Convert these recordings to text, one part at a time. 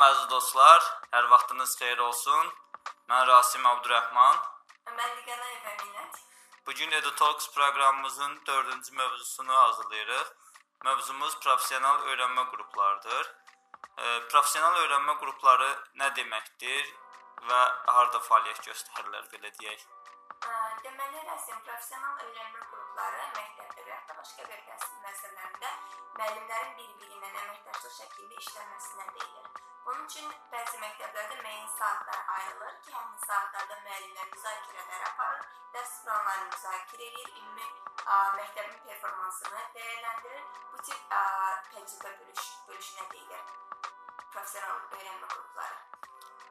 Salam əziz dostlar, hər vaxtınız xeyir olsun. Mən Rasim Abdurrahman. Mən Liqanay Əminət. Bu gün EduTalks proqramımızın 4-cü mövzusunu hazırlayırıq. Mövzumuz professional öyrənmə qruplarıdır. E, professional öyrənmə qrupları nə deməkdir və harda fəaliyyət göstərirlər belə deyək. Deməli, rəsm professional öyrənmə qrupları məktəbdə və ya da başqa bir təhsil müəssisələrində müəllimlərin bir-biri ilə əməkdaşlıq şəklində işləməsinə deyilir. Bunun üçün bəzi məktəblərdə müəyyən saatlar ayrılır ki, həmin saatlarda müəllimlər müzakirələr aparır, dərs planlarını müzakirə edir, ümumi ə, məktəbin performansını dəyərləndirir. Bu tip ə, təcrübə bölüş, bölüşünə deyilir. Professional öyrənmə qrupları.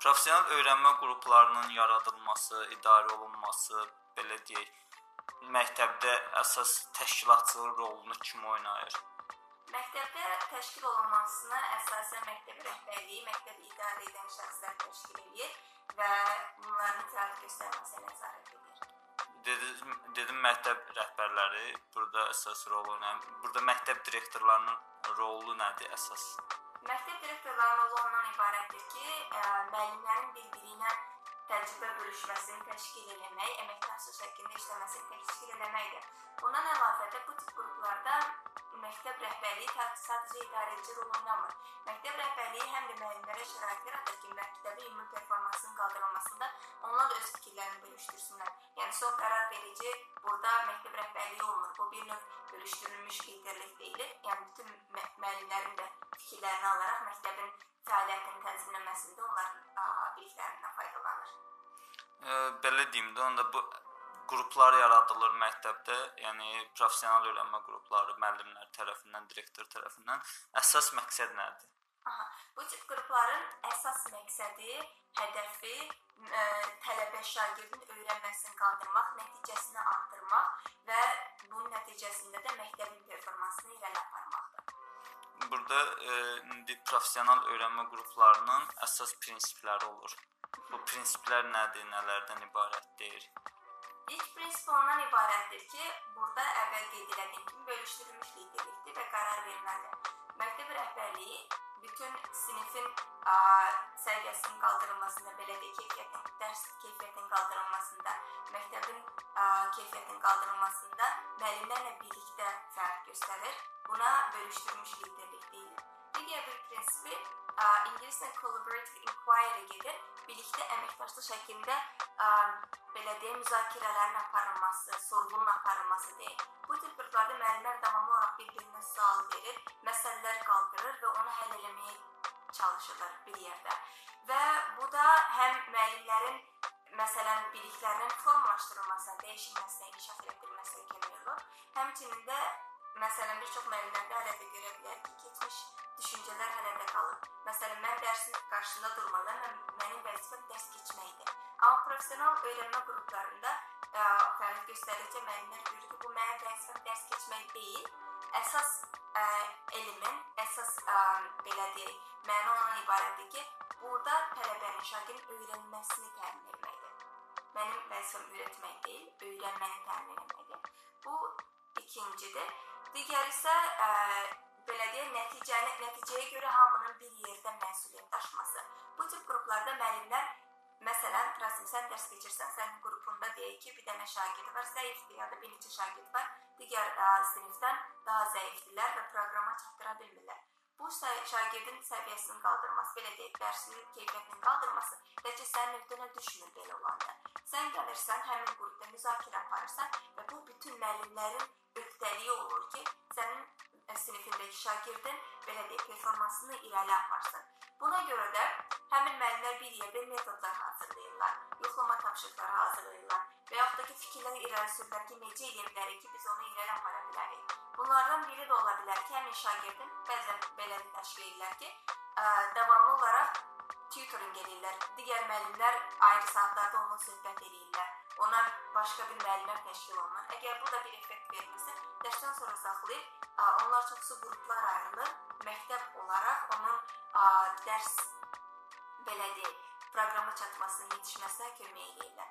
Professional öyrənmə qruplarının yaradılması, idarə olunması, belə deyək, məktəbdə əsas təşkilatçılıq rolunu kim oynayır? Məktəbdə təşkil olunmasına əsasən məktəb rəhbərliyi, məktəbi idarə edən şəxslər təşkil edir və bunların fəaliyyət göstərməsinə nəzarət edir. Dedim, dedim məktəb rəhbərləri burada əsas rol oynayır. Burada məktəb direktorlarının rolu nədir əsas? Məktəb direktorlarının rolu ondan ibarətdir ki, ə, müəllimlərin bir-biri ilə təcrübə bölüşməsini təşkil etmək, əməkdaşlıq şəklində işləməsini təşkil etməkdir. Bundan əlavə də bu tip qruplarda məktəb rəhbərliyi sadəcə idarəçi rol oynamır. Məktəb rəhbərliyi həm də müəllimlərə şərait yaradır ki, məktəbin ümumi performansının qaldırılmasında onlar da öz fikirlərini bölüşdürsünlər. Yəni son qərar verici burada məktəb rəhbərliyi olmur. Bu bir növ bölüşdürülmüş liderlik deyilir. Yəni bütün müəllimlərin də fikirlərini alaraq məktəbin fəaliyyətini tənzimləməsində onların biliklərindən faydalanır. E, belə deyim də, onda bu qruplar yaradılır məktəbdə, yəni professional öyrənmə qrupları müəllimlər tərəfindən, direktor tərəfindən. Əsas məqsəd nədir? Aha, bu tip qrupların əsas məqsədi, hədəfi ə, e, tələbə şagirdin öyrənməsini qaldırmaq, nəticəsini artırmaq və bunun nəticəsində də məktəbin performansını irəli aparmaqdır. Burada e, indi professional öyrənmə qruplarının əsas prinsipləri olur. Bu prinsiplər nədir, nələrdən ibarətdir? İlk prinsip ondan ibarətdir ki, burada əvvəl qeyd etdiyim kimi bölüşdürülmüş liderlikdir və qərar verməlidir. Məktəb rəhbərliyi bütün sinifin ə, səviyyəsinin qaldırılmasında, belə də keyfiyyətin, dərs keyfiyyətinin qaldırılmasında, məktəbin ə, keyfiyyətinin qaldırılmasında müəllimlərlə birlikdə fəaliyyət göstərir. Buna bölüşdürülmüş liderlik deyilir. Digər bir prinsipi ingiliscə collaborative inquiry gedir. Birlikdə əməkdaşlıq şəklində ə, belə deyək, müzakirələrin aparılması, sorğunun aparılması deyil. Bu tip qruplarda müəllimlər davamlı olaraq bir-birinə sual verir, məsələlər qaldırır və onu həll etməyə çalışırlar bir yerdə. Və bu da həm müəllimlərin məsələn biliklərinin formalaşdırılmasına, dəyişilməsinə, inkişaf etdirilməsinə kömək olur. Həmçinin də məsələn bir çox müəllimlərdə hələ də görə bilər ki, keçmiş düşüncələr hələ də qalır. Məsələn, mən dərsin qarşısında durmalıyam, mənim vəzifəm dərs keçməkdir. Amma professional öyrənmə qruplarında ə, fəaliyyət göstərdikcə müəllimlər görür ki, bu mənim vəzifəm dərs keçmək deyil. Əsas ə, elmin, əsas ə, belə deyək, məna ondan ibarətdir ki, burada tələbənin, şagirdin öyrənməsini təmin etməkdir. Mənim vəzifəm öyrətmək deyil, öyrənməni təmin etməkdir. Bu ikincidir. Digəri isə ə, belə deyək, nəticəni, nəticəyə görə hamının bir yerdə məsuliyyət daşıması. Bu tip qruplarda müəllimlər Məsələn, Rasim, sən dərs keçirsən, sənin qrupunda deyək ki, bir dənə şagird var, zəifdir ya da bir neçə şagird var, digər ə, sinifdən daha zəifdirlər və proqrama çatdıra bilmirlər. Bu şagirdin səviyyəsinin qaldırması, belə deyək, dərsinin keyfiyyətinin qaldırması təkcə sənin öhdənə düşmür belə olanda. Sən gəlirsən, həmin qrupda müzakirə aparırsan və bu bütün müəllimlərin öhdəliyi olur ki, sənin sinifindəki şagirdin belə deyək, performansını irəli aparsın. Buna görə də həmin müəllimlər bir yerdə metodlar hazırlayırlar, yoxlama tapşırıqları hazırlayırlar və yaxud da ki, fikirlər irəli sürürlər ki, necə edə bilərik ki, biz onu irəli apara bilərik. Bunlardan biri də ola bilər ki, həmin şagirdin bəzən belə təşkil edirlər ki, ə, davamlı olaraq tutoring edirlər. Digər müəllimlər ayrı saatlarda onunla söhbət edirlər. Ona başqa bir müəllimlər təşkil olunur. Əgər bu da bir effekt vermirsə, dərsdən sonra saxlayıb onlar çoxsu qruplar ayrılır. Məktəb olaraq onun ə, dərs belə deyək, proqrama çatmasına, yetişməsinə kömək edirlər.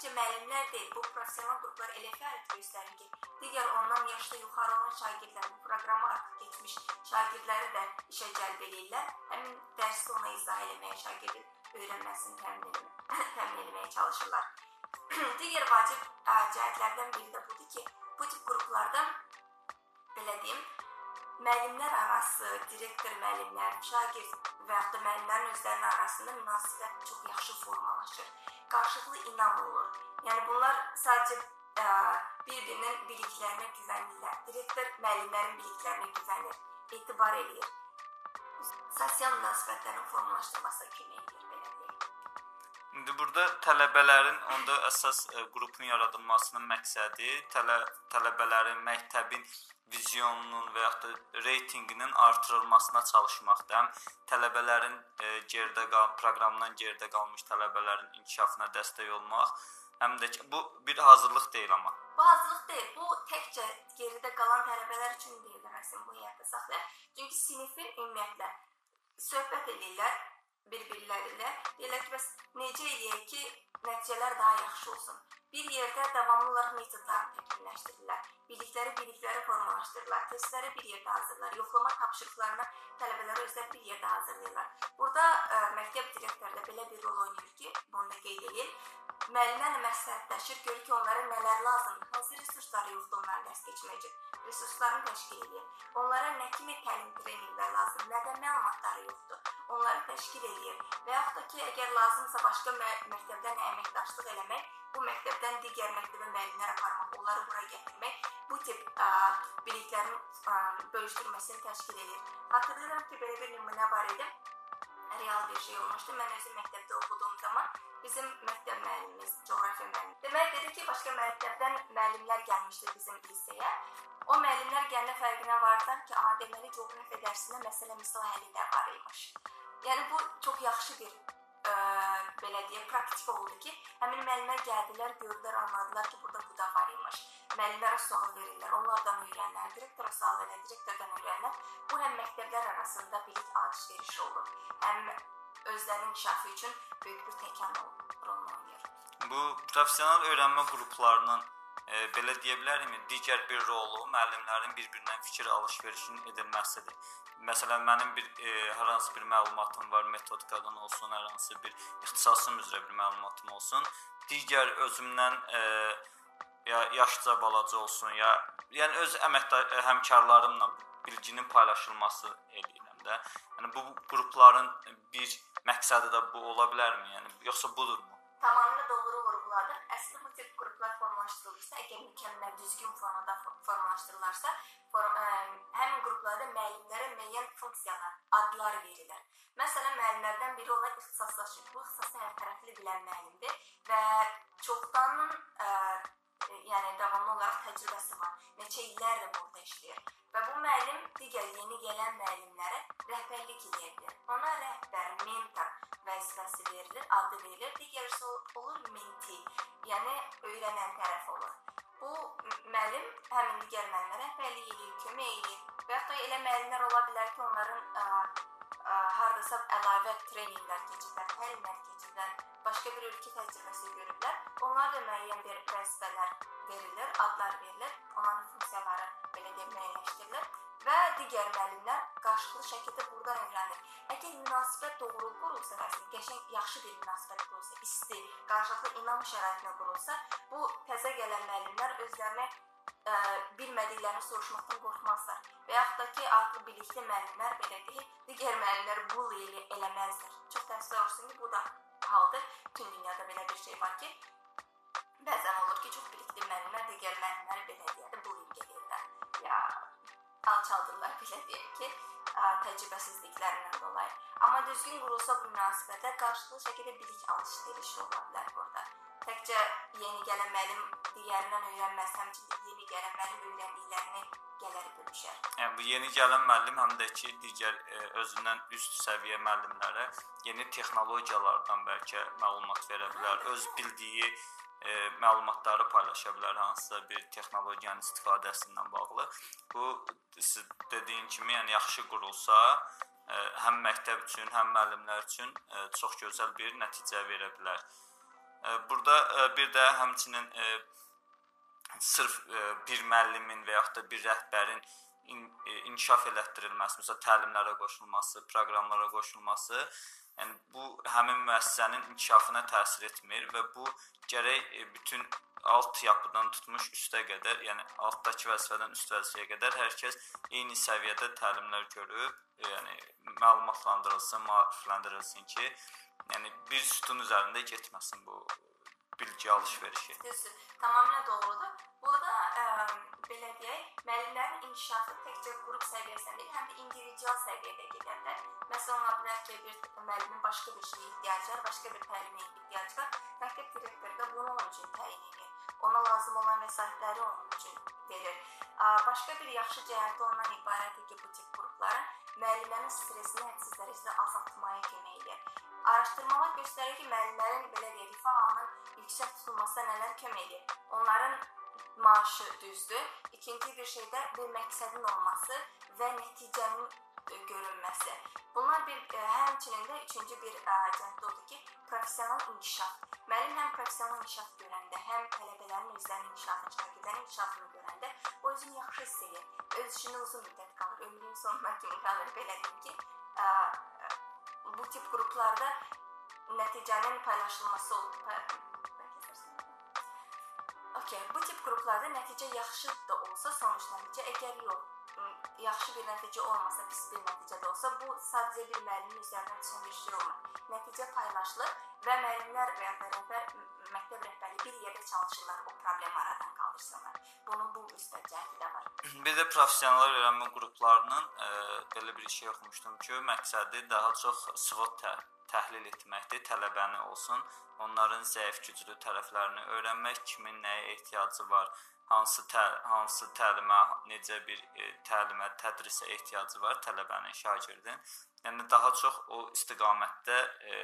Təkcə müəllimlər deyil, bu professional qruplar elə fəaliyyət göstərir ki, digər ondan yaşlı yuxarı olan şagirdlər, bu proqramı artıq keçmiş şagirdləri də işə cəlb edirlər. Həmin dərsi ona izah etməyə, şagirdin öyrənməsini təmin etməyə, təmin etməyə çalışırlar. digər vacib cəhətlərdən biri də budur ki, bu tip qruplarda belə deyim, müəllimlər arası, direktor müəllimlər, şagird və ya da müəllimlərin özlərinin arasında münasibət çox yaxşı formalaşır. Qarşılıqlı inam olur. Yəni bunlar sadəcə ə, bir-birinin biliklərinə güvənirlər. Direktor müəllimlərin biliklərinə güvənir, etibar eləyir. Sosial münasibətlərin formalaşdırmasına kömək edir belə. İndi burada tələbələrin onda əsas ə, qrupun yaradılmasının məqsədi tələ, tələbələrin məktəbin vizyonunun və ya da reytinqinin artırılmasına çalışmaqdır. Həm tələbələrin ə, geridə qal proqramdan geridə qalmış tələbələrin inkişafına dəstək olmaq, həm də ki, bu bir hazırlıq deyil amma. Bu hazırlıq deyil, bu təkcə geridə qalan tələbələr üçün deyil deməsin bu həyatda saxlayır. Çünki sinifin ümumiyyətlə söhbət edirlər bir-birləri ilə. Deyirlər ki, bəs necə eləyək ki, nəticələr daha yaxşı olsun? Bir yerdə davamlı olaraq metodlarını təkmilləşdirirlər. Bilikləri bilikləri formalaşdırırlar. Testləri bir yerdə hazırlayırlar. Yoxlama tapşırıqlarını tələbələr özləri bir yerdə hazırlayırlar. Burada ə, məktəb direktoru da belə bir rol oynayır ki, bunu da qeyd edeyim. Müəllimlərlə məsləhətləşir, görür ki, onlara nələr lazımdır, hansı resursları yoxdur onların dərs keçmək üçün. Resurslarını təşkil edir. Onlara nə kimi təlim treninqlər lazımdır, nədən məlumatları yoxdur onları təşkil edir və yaxud da ki, əgər lazımsa başqa mə məktəbdən əməkdaşlıq eləmək, bu məktəbdən digər məktəbə müəllimlər aparmaq, onları bura gətirmək bu tip ə, biliklərin ə, bölüşdürməsini təşkil edir. Xatırlayıram ki, belə bir nümunə var idi. Real bir şey olmuşdu. Mən özüm məktəbdə oxuduğum zaman bizim məktəb müəllimimiz, coğrafiya müəllimi. Demək dedi ki, başqa məktəbdən müəllimlər gəlmişdi bizim liseyə. O müəllimlər gələn fərqinə vardılar ki, a, deməli coğrafiya dərsində məsələ misal həlli də var imiş. Yəni bu çox yaxşı bir ə, belə deyə praktik oldu ki, həmin müəllimlər gəldilər, gördülər, anladılar ki, burada bu da var imiş. Müəllimlərə sual verirlər, onlardan öyrənirlər, direktora sual verirlər, direktordan öyrənirlər. Bu həm məktəblər arasında bilik alış-veriş olur, həm özlərinin inkişafı üçün böyük bir təkan rol oynayır. Bu professional öyrənmə qruplarının e, belə deyə bilərikmi, digər bir rolu müəllimlərin bir-birindən fikir alış-verişinin edilməsidir. Məsələn, mənim bir e, hər hansı bir məlumatım var, metodikadan olsun, hər hansı bir ixtisasım üzrə bir məlumatım olsun, digər özümdən e, ya yaşca balaca olsun, ya yəni öz əməkdar həmkarlarımla bilginin paylaşılması eləyirəm də. Yəni bu qrupların bir məqsədi də bu ola bilərmi? Yəni yoxsa budurmu? Əslində bu tip qruplar formalaşdırılırsa, əgər mükəmməl, düzgün formada formalaşdırılarsa, form ə, həmin qruplarda müəllimlərə müəyyən funksiyalar, adlar verilir. Məsələn, müəllimlərdən biri olan ixtisaslaşır. Bu ixtisası hər tərəfli bilən müəllimdir və çoxdan ə, yəni davamlı olaraq təcrübəsi var. Neçə illərdir burada işləyir. Və bu müəllim digər yeni gələn müəllimlərə rəhbərlik edə bilər. Ona rəhbər, mentor vəzifəsi verilir, adı verilir. Digərisi olur menti, yəni öyrənən tərəf olur. Bu müəllim həmin digər müəllimə rəhbərlik edir, kömək edir. Və da elə müəllimlər ola bilər ki, onların ə, hardasa əlavə treninqlər keçirlər, təlimlər keçirlər, başqa bir ölkə təcrübəsi görüblər. Onlar da müəyyən bir vəzifələr verilir, adlar verilir, onların funksiyaları belə deyək müəyyənləşdirilir və digər müəllimlər qarşılıqlı şəkildə burdan öyrənir. Əgər münasibət doğru qurulsa, məsələn, qəşəng yaxşı bir münasibət qurulsa, isti, qarşılıqlı inam şəraitinə qurulsa, bu təzə gələn müəllimlər özlərinə ə, bilmədiklərini soruşmaqdan qorxmazlar. Və yaxud da ki, artıq bilikli müəllimlər belə deyək, digər müəllimləri bully eləməzlər. Çox təəssüf olsun ki, bu da haldır. Bütün dünyada belə bir şey var ki, bəzən olur ki, çox bilikli müəllimlər digər müəllimləri belə deyək bullying edirlər. Ya alçaldırlar belə deyək ki, ə, təcrübəsizliklərindən dolayı. Amma düzgün qurulsa bu münasibətə qarşılıqlı şəkildə bilik alış-verişi ola bilər burada. Təkcə yeni gələn müəllim digərindən öyrənməz, həmçinin yeni gələn müəllim öyrəndiklərini gələr bölüşər. Yəni bu yeni gələn müəllim həm də ki, digər e, özündən üst səviyyə müəllimlərə yeni texnologiyalardan bəlkə məlumat verə bilər, öz bildiyi e, məlumatları paylaşa bilər hansısa bir texnologiyanın istifadəsindən bağlı. Bu siz dediyin kimi, yəni yaxşı qurulsa, ə, həm məktəb üçün, həm müəllimlər üçün ə, çox gözəl bir nəticə verə bilər. Burada ə, bir də həmçinin ə, sırf ə, bir müəllimin və yaxud da bir rəhbərin inkişaf elətdirilməsi, məsələn, təlimlərə qoşulması, proqramlara qoşulması, yəni bu həmin müəssisənin inkişafına təsir etmir və bu gərək bütün alt yapıdan tutmuş üstə qədər, yəni altdakı vəzifədən üst vəzifəyə qədər hər kəs eyni səviyyədə təlimlər görüb, yəni məlumatlandırılsın, maarifləndirilsin ki, yəni bir sütun üzərində getməsin bu bilgi alış-verişi. Düzdür, tamamilə doğrudur. Burada ə, belə deyək, müəllimlərin inkişafı təkcə qrup səviyyəsində deyil, həm də individual səviyyədə gedə bilər. Məsələn, ola bilər ki, bir müəllimin başqa bir şeyə ehtiyacı var, başqa bir təlimə ehtiyacı var. Məktəb direktoru da bunu onun üçün təyin edir. Ona lazım olan vəsaitləri onun üçün verir. Başqa bir yaxşı cəhəti ondan ibarətdir ki, bu tip qrupların müəllimlərin stressini hədsiz dərəcədə azaltmaya kömək edir. Araşdırmalar göstərir ki, müəllimlərin belə deyək, rifah halının yüksək tutulmasına nələr kömək edir? Onların maaşı düzdür. İkinci bir şey də bir məqsədin olması və nəticənin görünməsi. Bir ə, həmçinin də üçüncü bir cəhət odur ki, professional inkişaf. Müəllim həm professional inkişaf görəndə, həm tələbələrin özlərinin inkişafını, şagirdlərin inkişafını görəndə o özünü yaxşı hiss edir. Öz işində uzun müddət qalır, ömrünün sonuna kimi qalır belə deyim ki, ə, bu tip qruplarda nəticənin paylaşılması olur. Okay, bu tip qruplarda nəticə yaxşı da olsa, sonuç nəticə əgər yox, yaxşı bir nəticə olmasa, pis bir nəticə də olsa, bu sadəcə bir müəllimin üzərindən düşən bir şey olmur. Nəticə paylaşılır və müəllimlər və ya rəhbər, məktəb rəhbəri bir yerdə çalışırlar, o problemi aradan qaldırsınlar. Bunun bu müsbət cəhəti də var. Bir də professional öyrənmə qruplarının ə, belə bir şey oxumuşdum ki, məqsədi daha çox SWOT təhlil etməkdir, tələbəni olsun, onların zəif güclü tərəflərini öyrənmək, kimin nəyə ehtiyacı var, hansı tə, hansı təlimə, necə bir e, təlimə, tədrisə ehtiyacı var tələbənin, şagirdin. Yəni daha çox o istiqamətdə e,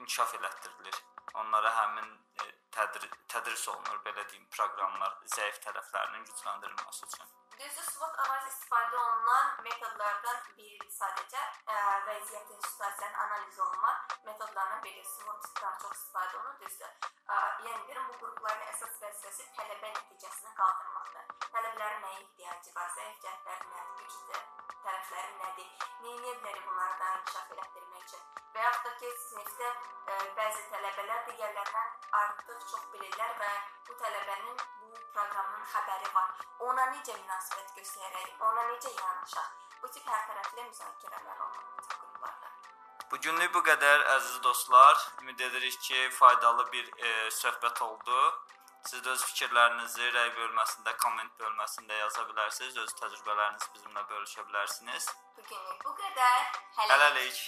inkişaf elətdirilir. Onlara həmin e, tədris, olunur, belə deyim, proqramlar zəif tərəflərinin gücləndirilməsi üçün. Düzdür, SWOT analiz istifadə olunan metodlardan biri sadəcə ə, vəziyyətin, situasiyanın analiz olunma metodlarından biri. SWOT-dan çox istifadə olunur, düzdür. Ə, yəni deyirəm, bu qrupların əsas vəzifəsi tələbə nəticəsini qaldırmaqdır. Tələbələrin nəyə ehtiyacı var, zəif cəhətləri nədir, güclü tərəfləri nədir, nəyə bilər bunları da inkişaf elətdirmək üçün. Və yaxud da ki, sinifdə ə, bəzi tələbələr digərlərindən artıq çox bilirlər və bu tələbənin bu proqramın xəbəri var. Ona necə münasibət göstərək, ona necə yanaşaq? Bu tip hər tərəfli müzakirələr olmalıdır. Bu günlük bu qədər əziz dostlar. Ümid edirik ki, faydalı bir e, söhbət oldu. Siz də öz fikirlərinizi rəy bölməsində, komment bölməsində yaza bilərsiniz. Öz təcrübələrinizi bizimlə bölüşə bilərsiniz. Bu günlük bu qədər. Hələlik.